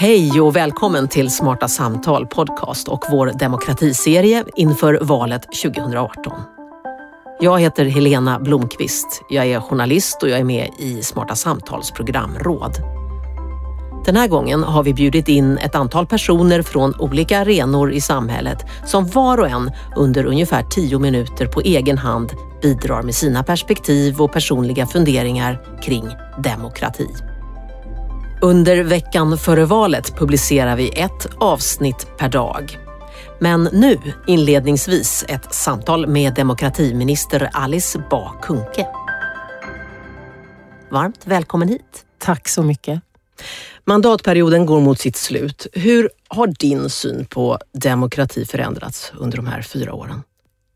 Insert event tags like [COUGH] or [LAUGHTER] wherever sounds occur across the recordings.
Hej och välkommen till Smarta Samtal podcast och vår demokratiserie inför valet 2018. Jag heter Helena Blomqvist. Jag är journalist och jag är med i Smarta Samtals programråd. Den här gången har vi bjudit in ett antal personer från olika arenor i samhället som var och en under ungefär tio minuter på egen hand bidrar med sina perspektiv och personliga funderingar kring demokrati. Under veckan före valet publicerar vi ett avsnitt per dag. Men nu inledningsvis ett samtal med demokratiminister Alice Bah Kuhnke. Varmt välkommen hit. Tack så mycket. Mandatperioden går mot sitt slut. Hur har din syn på demokrati förändrats under de här fyra åren?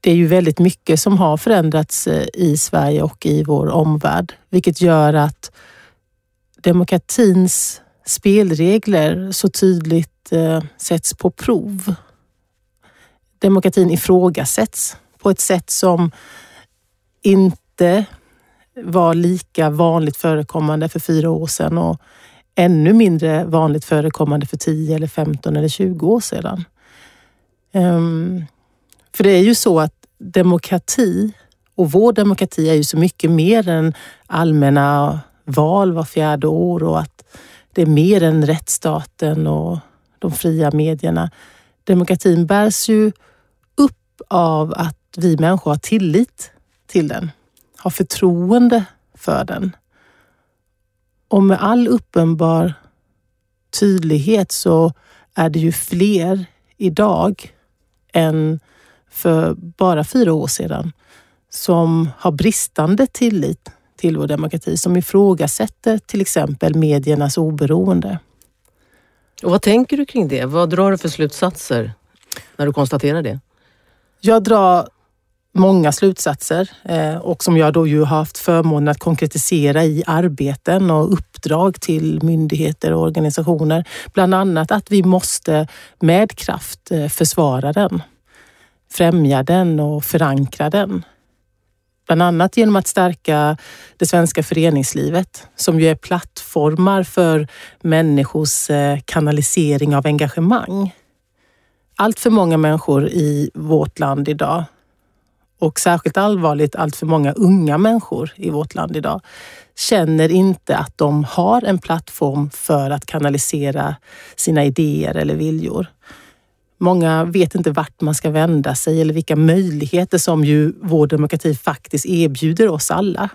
Det är ju väldigt mycket som har förändrats eh, i Sverige och i vår omvärld, vilket gör att demokratins spelregler så tydligt eh, sätts på prov. Demokratin ifrågasätts på ett sätt som inte var lika vanligt förekommande för fyra år sedan och ännu mindre vanligt förekommande för 10 eller 15 eller 20 år sedan. Um, för det är ju så att demokrati och vår demokrati är ju så mycket mer än allmänna val var fjärde år och att det är mer än rättsstaten och de fria medierna. Demokratin bärs ju upp av att vi människor har tillit till den, har förtroende för den. Och med all uppenbar tydlighet så är det ju fler idag än för bara fyra år sedan som har bristande tillit till vår demokrati, som ifrågasätter till exempel mediernas oberoende. Och vad tänker du kring det? Vad drar du för slutsatser när du konstaterar det? Jag drar många slutsatser eh, och som jag då ju har haft förmånen att konkretisera i arbeten och uppdrag till myndigheter och organisationer. Bland annat att vi måste med kraft eh, försvara den, främja den och förankra den. Bland annat genom att stärka det svenska föreningslivet som ju är plattformar för människors eh, kanalisering av engagemang. Allt för många människor i vårt land idag och särskilt allvarligt allt för många unga människor i vårt land idag känner inte att de har en plattform för att kanalisera sina idéer eller viljor. Många vet inte vart man ska vända sig eller vilka möjligheter som ju vår demokrati faktiskt erbjuder oss alla.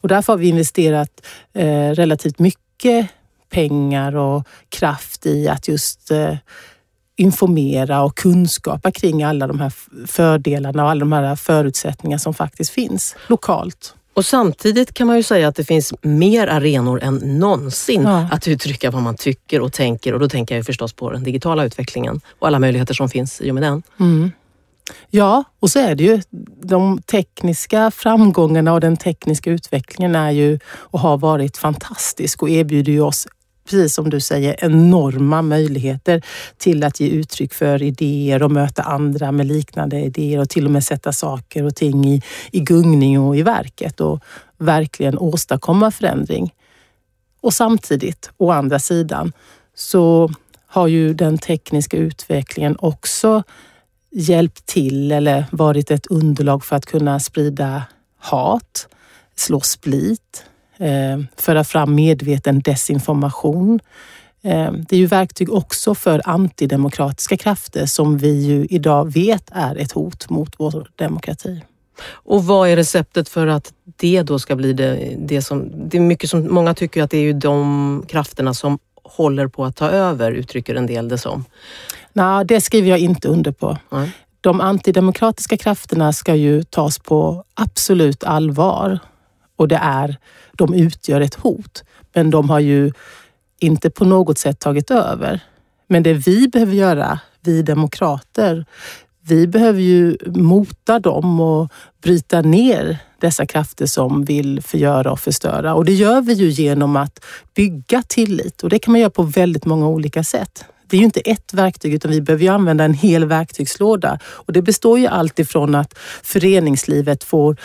Och därför har vi investerat eh, relativt mycket pengar och kraft i att just eh, informera och kunskapa kring alla de här fördelarna och alla de här förutsättningarna som faktiskt finns lokalt. Och samtidigt kan man ju säga att det finns mer arenor än någonsin ja. att uttrycka vad man tycker och tänker. Och då tänker jag förstås på den digitala utvecklingen och alla möjligheter som finns i och med den. Mm. Ja, och så är det ju. De tekniska framgångarna och den tekniska utvecklingen är ju och har varit fantastisk och erbjuder ju oss precis som du säger, enorma möjligheter till att ge uttryck för idéer och möta andra med liknande idéer och till och med sätta saker och ting i, i gungning och i verket och verkligen åstadkomma förändring. Och samtidigt, å andra sidan, så har ju den tekniska utvecklingen också hjälpt till eller varit ett underlag för att kunna sprida hat, slå split, eh, föra fram medveten desinformation. Eh, det är ju verktyg också för antidemokratiska krafter som vi ju idag vet är ett hot mot vår demokrati. Och vad är receptet för att det då ska bli det, det som... Det är mycket som många tycker att det är ju de krafterna som håller på att ta över, uttrycker en del det som. Nej, det skriver jag inte under på. Mm. De antidemokratiska krafterna ska ju tas på absolut allvar och det är, de utgör ett hot. Men de har ju inte på något sätt tagit över. Men det vi behöver göra, vi demokrater, vi behöver ju mota dem och bryta ner dessa krafter som vill förgöra och förstöra. Och det gör vi ju genom att bygga tillit och det kan man göra på väldigt många olika sätt. Det är ju inte ett verktyg utan vi behöver ju använda en hel verktygslåda och det består ju alltifrån att föreningslivet får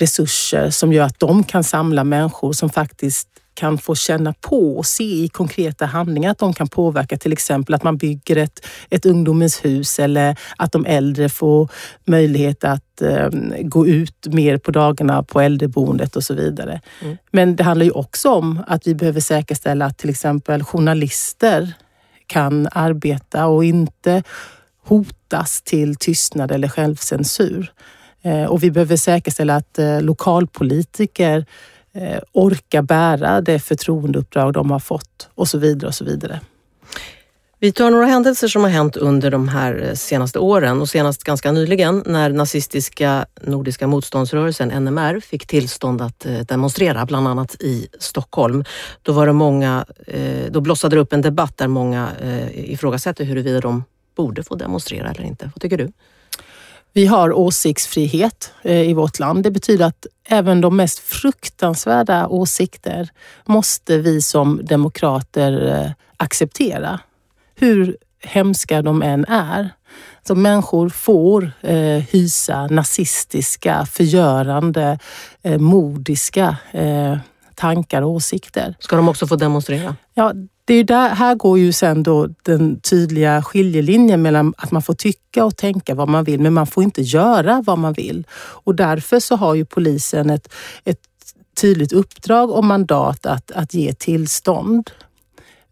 resurser som gör att de kan samla människor som faktiskt kan få känna på och se i konkreta handlingar att de kan påverka till exempel att man bygger ett, ett ungdomens hus eller att de äldre får möjlighet att eh, gå ut mer på dagarna på äldreboendet och så vidare. Mm. Men det handlar ju också om att vi behöver säkerställa att till exempel journalister kan arbeta och inte hotas till tystnad eller självcensur. Eh, och vi behöver säkerställa att eh, lokalpolitiker eh, orkar bära det förtroendeuppdrag de har fått och så vidare och så vidare. Vi tar några händelser som har hänt under de här senaste åren och senast ganska nyligen när nazistiska Nordiska motståndsrörelsen, NMR, fick tillstånd att demonstrera, bland annat i Stockholm. Då, var det många, då blossade det upp en debatt där många ifrågasätter huruvida de borde få demonstrera eller inte. Vad tycker du? Vi har åsiktsfrihet eh, i vårt land. Det betyder att även de mest fruktansvärda åsikter måste vi som demokrater eh, acceptera. Hur hemska de än är. Så människor får eh, hysa nazistiska, förgörande, eh, modiska eh, tankar och åsikter. Ska de också få demonstrera? Ja, det är där, här går ju sen då den tydliga skiljelinjen mellan att man får tycka och tänka vad man vill, men man får inte göra vad man vill. Och därför så har ju polisen ett, ett tydligt uppdrag och mandat att, att ge tillstånd.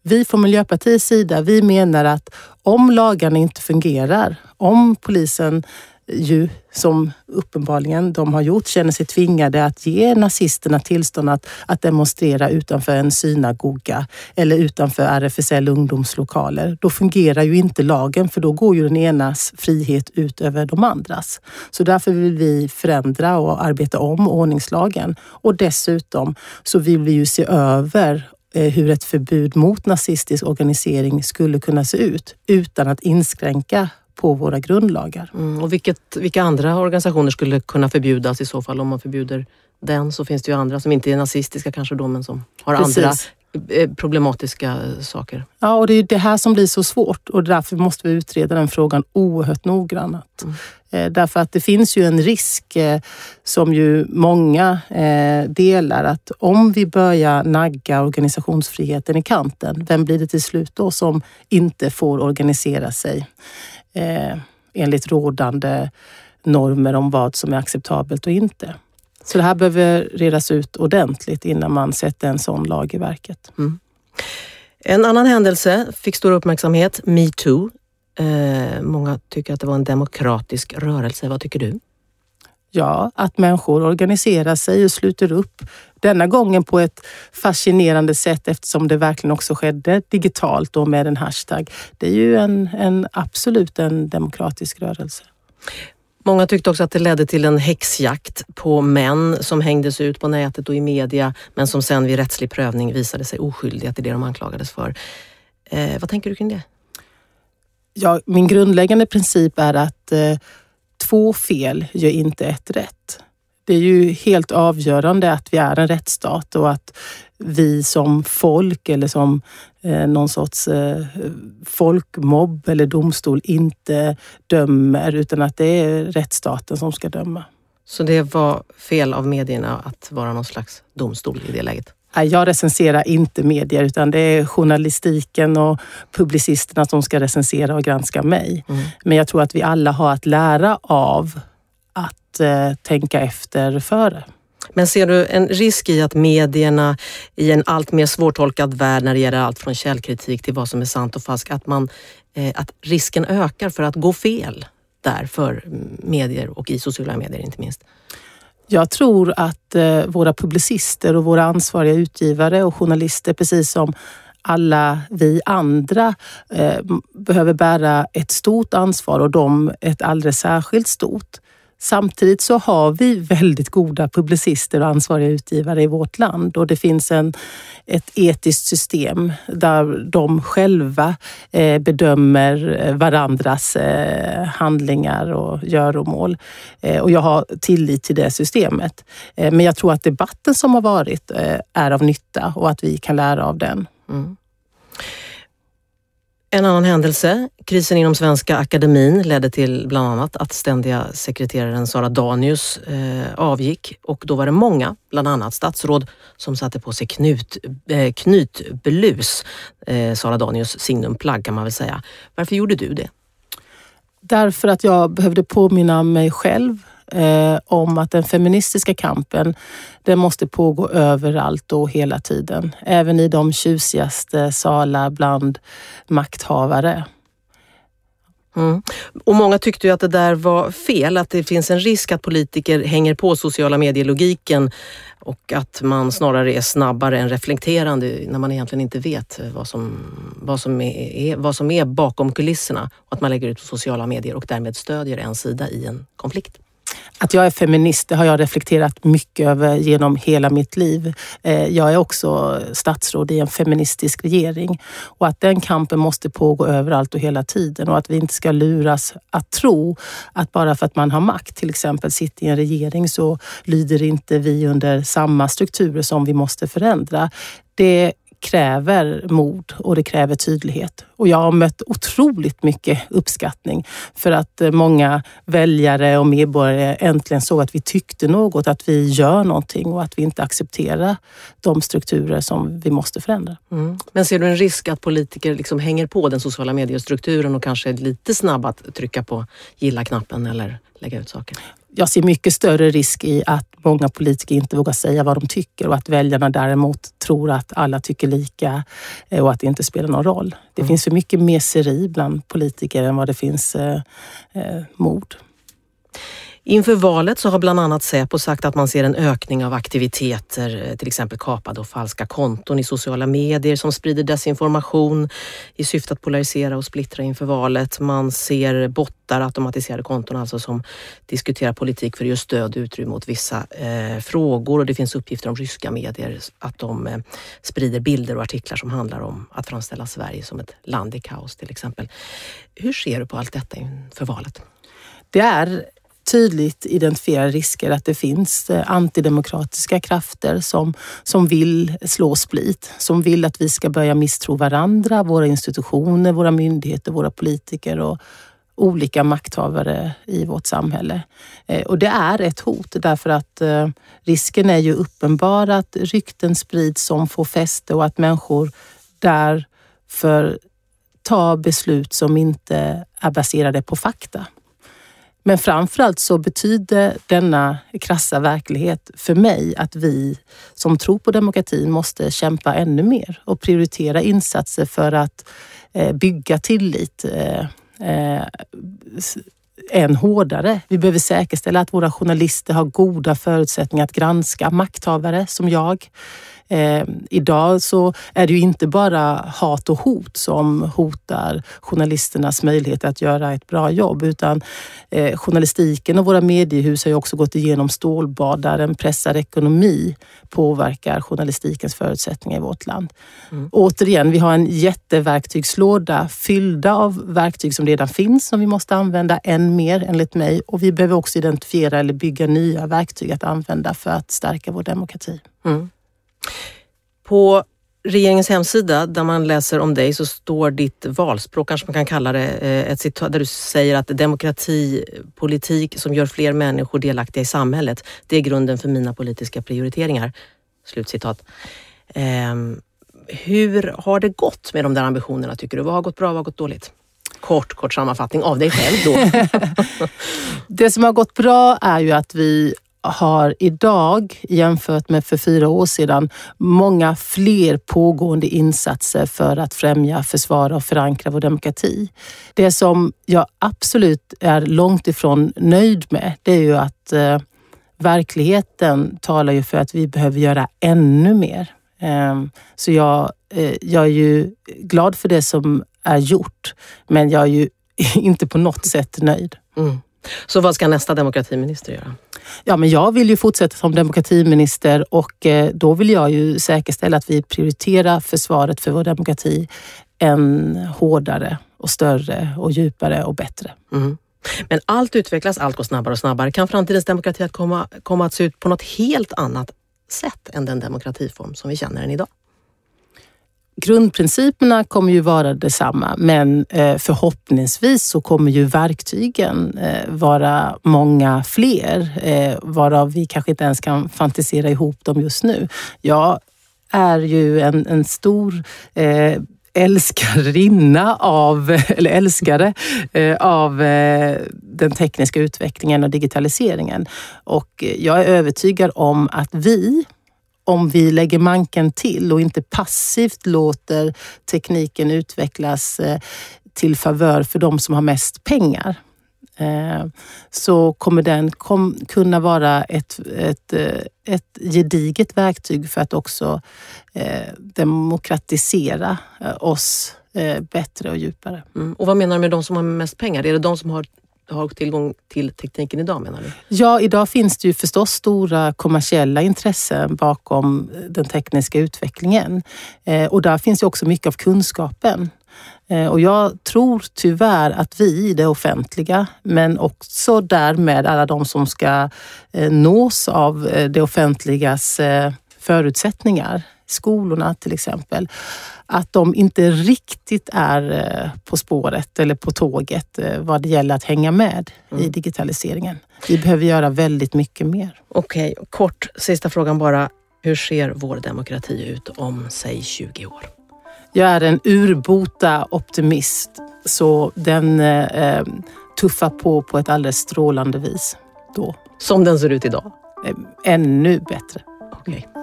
Vi från Miljöpartiets sida, vi menar att om lagarna inte fungerar, om polisen ju, som uppenbarligen de har gjort, känner sig tvingade att ge nazisterna tillstånd att, att demonstrera utanför en synagoga eller utanför RFSL ungdomslokaler. Då fungerar ju inte lagen för då går ju den enas frihet ut över de andras. Så därför vill vi förändra och arbeta om ordningslagen. Och dessutom så vill vi ju se över eh, hur ett förbud mot nazistisk organisering skulle kunna se ut utan att inskränka på våra grundlagar. Mm, och vilket, vilka andra organisationer skulle kunna förbjudas i så fall? Om man förbjuder den så finns det ju andra som inte är nazistiska kanske då men som har Precis. andra eh, problematiska eh, saker. Ja, och det är det här som blir så svårt och därför måste vi utreda den frågan oerhört noggrant. Mm. Eh, därför att det finns ju en risk som ju många delar att om vi börjar nagga organisationsfriheten i kanten, vem blir det till slut då som inte får organisera sig? Eh, enligt rådande normer om vad som är acceptabelt och inte. Så det här behöver redas ut ordentligt innan man sätter en sån lag i verket. Mm. En annan händelse fick stor uppmärksamhet, metoo. Eh, många tycker att det var en demokratisk rörelse. Vad tycker du? Ja, att människor organiserar sig och sluter upp. Denna gången på ett fascinerande sätt eftersom det verkligen också skedde digitalt och med en hashtag. Det är ju en, en absolut en demokratisk rörelse. Många tyckte också att det ledde till en häxjakt på män som hängdes ut på nätet och i media men som sen vid rättslig prövning visade sig oskyldiga till det de anklagades för. Eh, vad tänker du kring det? Ja, min grundläggande princip är att eh, två fel gör inte ett rätt. Det är ju helt avgörande att vi är en rättsstat och att vi som folk eller som eh, någon sorts eh, folkmobb eller domstol inte dömer utan att det är rättsstaten som ska döma. Så det var fel av medierna att vara någon slags domstol i det läget? Jag recenserar inte medier utan det är journalistiken och publicisterna som ska recensera och granska mig. Mm. Men jag tror att vi alla har att lära av att eh, tänka efter före. Men ser du en risk i att medierna i en allt mer svårtolkad värld när det gäller allt från källkritik till vad som är sant och falskt, att, man, eh, att risken ökar för att gå fel där för medier och i sociala medier inte minst? Jag tror att Eh, våra publicister och våra ansvariga utgivare och journalister, precis som alla vi andra eh, behöver bära ett stort ansvar och de ett alldeles särskilt stort. Samtidigt så har vi väldigt goda publicister och ansvariga utgivare i vårt land och det finns en, ett etiskt system där de själva eh, bedömer eh, varandras eh, handlingar och göromål. Och jag har tillit till det systemet. Men jag tror att debatten som har varit är av nytta och att vi kan lära av den. Mm. En annan händelse, krisen inom Svenska Akademin ledde till bland annat att ständiga sekreteraren Sara Danius eh, avgick och då var det många, bland annat statsråd, som satte på sig knut, eh, knytblus. Eh, Sara Danius signumplagg kan man väl säga. Varför gjorde du det? Därför att jag behövde påminna mig själv eh, om att den feministiska kampen den måste pågå överallt och hela tiden. Även i de tjusigaste salar bland makthavare. Mm. Och Många tyckte ju att det där var fel, att det finns en risk att politiker hänger på sociala medier-logiken och att man snarare är snabbare än reflekterande när man egentligen inte vet vad som, vad som, är, vad som är bakom kulisserna och att man lägger ut på sociala medier och därmed stödjer en sida i en konflikt. Att jag är feminist det har jag reflekterat mycket över genom hela mitt liv. Eh, jag är också statsråd i en feministisk regering och att den kampen måste pågå överallt och hela tiden och att vi inte ska luras att tro att bara för att man har makt, till exempel sitter i en regering, så lyder inte vi under samma strukturer som vi måste förändra. Det kräver mod och det kräver tydlighet. Och jag har mött otroligt mycket uppskattning för att eh, många väljare och medborgare äntligen såg att vi tyckte något, att vi gör någonting och att vi inte accepterar de strukturer som vi måste förändra. Mm. Men ser du en risk att politiker liksom hänger på den sociala mediestrukturen och kanske är lite snabba att trycka på gilla-knappen eller lägga ut saker? jag ser mycket större risk i att många politiker inte vågar säga vad de tycker och att väljarna däremot tror att alla tycker lika eh, och att det inte spelar någon roll. Det mm. finns för mycket meseri bland politiker än vad det finns eh, eh, mod. Inför valet så har bland annat Säpo sagt att man ser en ökning av aktiviteter, eh, till exempel kapade och falska konton i sociala medier som sprider desinformation i syfte att polarisera och splittra inför valet. Man ser bottar, automatiserade konton alltså som diskuterar politik för att ge stöd och utrymme åt vissa eh, frågor och det finns uppgifter om ryska medier att de eh, sprider bilder och artiklar som handlar om att framställa Sverige som ett land i kaos till exempel. Hur ser du på allt detta inför valet? Det är tydligt identifierar risker att det finns eh, antidemokratiska krafter som, som vill slå split, som vill att vi ska börja misstro varandra, våra institutioner, våra myndigheter, våra politiker och olika makthavare i vårt samhälle. Eh, och det är ett hot därför att eh, risken är ju uppenbar att rykten sprids som får fäste och att människor därför tar beslut som inte är baserade på fakta. Men framförallt så betyder denna krassa verklighet för mig att vi som tror på demokratin måste kämpa ännu mer och prioritera insatser för att eh, bygga tillit eh, eh, än hårdare. Vi behöver säkerställa att våra journalister har goda förutsättningar att granska makthavare som jag. Eh, idag så är det ju inte bara hat och hot som hotar journalisternas möjlighet att göra ett bra jobb utan eh, journalistiken och våra mediehus har ju också gått igenom stålbad där en pressad ekonomi påverkar journalistikens förutsättningar i vårt land. Mm. Återigen, vi har en jätteverktygslåda fyllda av verktyg som redan finns som vi måste använda än mer enligt mig och vi behöver också identifiera eller bygga nya verktyg att använda för att stärka vår demokrati. Mm. På regeringens hemsida där man läser om dig så står ditt valspråk, kanske man kan kalla det, eh, ett citat där du säger att demokratipolitik som gör fler människor delaktiga i samhället, det är grunden för mina politiska prioriteringar. Slutcitat. Um, hur har det gått med de där ambitionerna tycker du? Vad har gått bra, vad har gått dåligt? Kort, kort sammanfattning av dig själv då. [LAUGHS] [LAUGHS] det som har gått bra är ju att vi har idag jämfört med för fyra år sedan många fler pågående insatser för att främja, försvara och förankra vår demokrati. Det som jag absolut är långt ifrån nöjd med, det är ju att eh, verkligheten talar ju för att vi behöver göra ännu mer. Eh, så jag, eh, jag är ju glad för det som är gjort, men jag är ju [LAUGHS] inte på något sätt nöjd. Mm. Så vad ska nästa demokratiminister göra? Ja, men jag vill ju fortsätta som demokratiminister och eh, då vill jag ju säkerställa att vi prioriterar försvaret för vår demokrati än hårdare och större och djupare och bättre. Mm. Men allt utvecklas, allt går snabbare och snabbare. Kan framtidens demokrati att komma, komma att se ut på något helt annat sätt än den demokratiform som vi känner den idag? Grundprinciperna kommer ju vara detsamma, men eh, förhoppningsvis så kommer ju verktygen eh, vara många fler, eh, varav vi kanske inte ens kan fantisera ihop dem just nu. Jag är ju en, en stor älskarinna av, [LAUGHS] eller älskare av den tekniska utvecklingen och digitaliseringen. Och jag är övertygad om att vi om vi lägger manken till och inte passivt låter tekniken utvecklas eh, till favör för de som har mest pengar eh, så kommer den kunna vara ett, ett, eh, ett gediget verktyg för att också demokratisera oss bättre och djupare. Mm. Och vad menar du med de som har mest pengar? Är det de som har har tillgång till tekniken idag menar du? Ja, idag finns det ju förstås stora kommersiella intressen bakom eh, den tekniska utvecklingen. Eh, och där finns ju också mycket av kunskapen. Eh, och jag tror tyvärr att vi i det offentliga, men också därmed alla de som ska eh, nås av eh, det offentligas eh, förutsättningar, skolorna till exempel, att de inte riktigt är eh, på spåret eller på tåget eh, vad det gäller att hänga med mm. i digitaliseringen. Vi behöver göra väldigt mycket mer. Okej, okay, kort sista frågan bara. Hur ser vår demokrati ut om, säg 20 år? Jag är en urbota optimist, så den eh, tuffar på på ett alldeles strålande vis då. Som den ser ut idag? Eh, ännu bättre. Okej. Okay.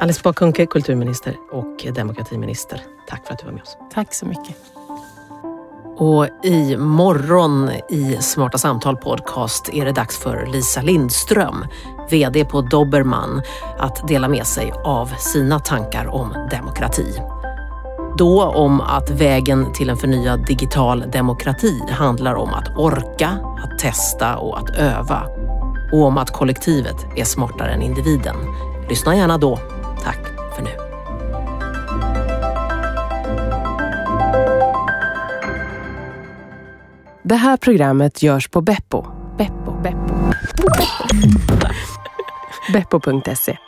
Alice Bah Kuhnke, kulturminister och demokratiminister. Tack för att du var med oss. Tack så mycket. Och i morgon i Smarta Samtal podcast är det dags för Lisa Lindström, VD på Dobermann, att dela med sig av sina tankar om demokrati. Då om att vägen till en förnyad digital demokrati handlar om att orka, att testa och att öva. Och om att kollektivet är smartare än individen. Lyssna gärna då. Tack för nu. Det här programmet görs på Beppo. Beppo. Beppo. Beppo.se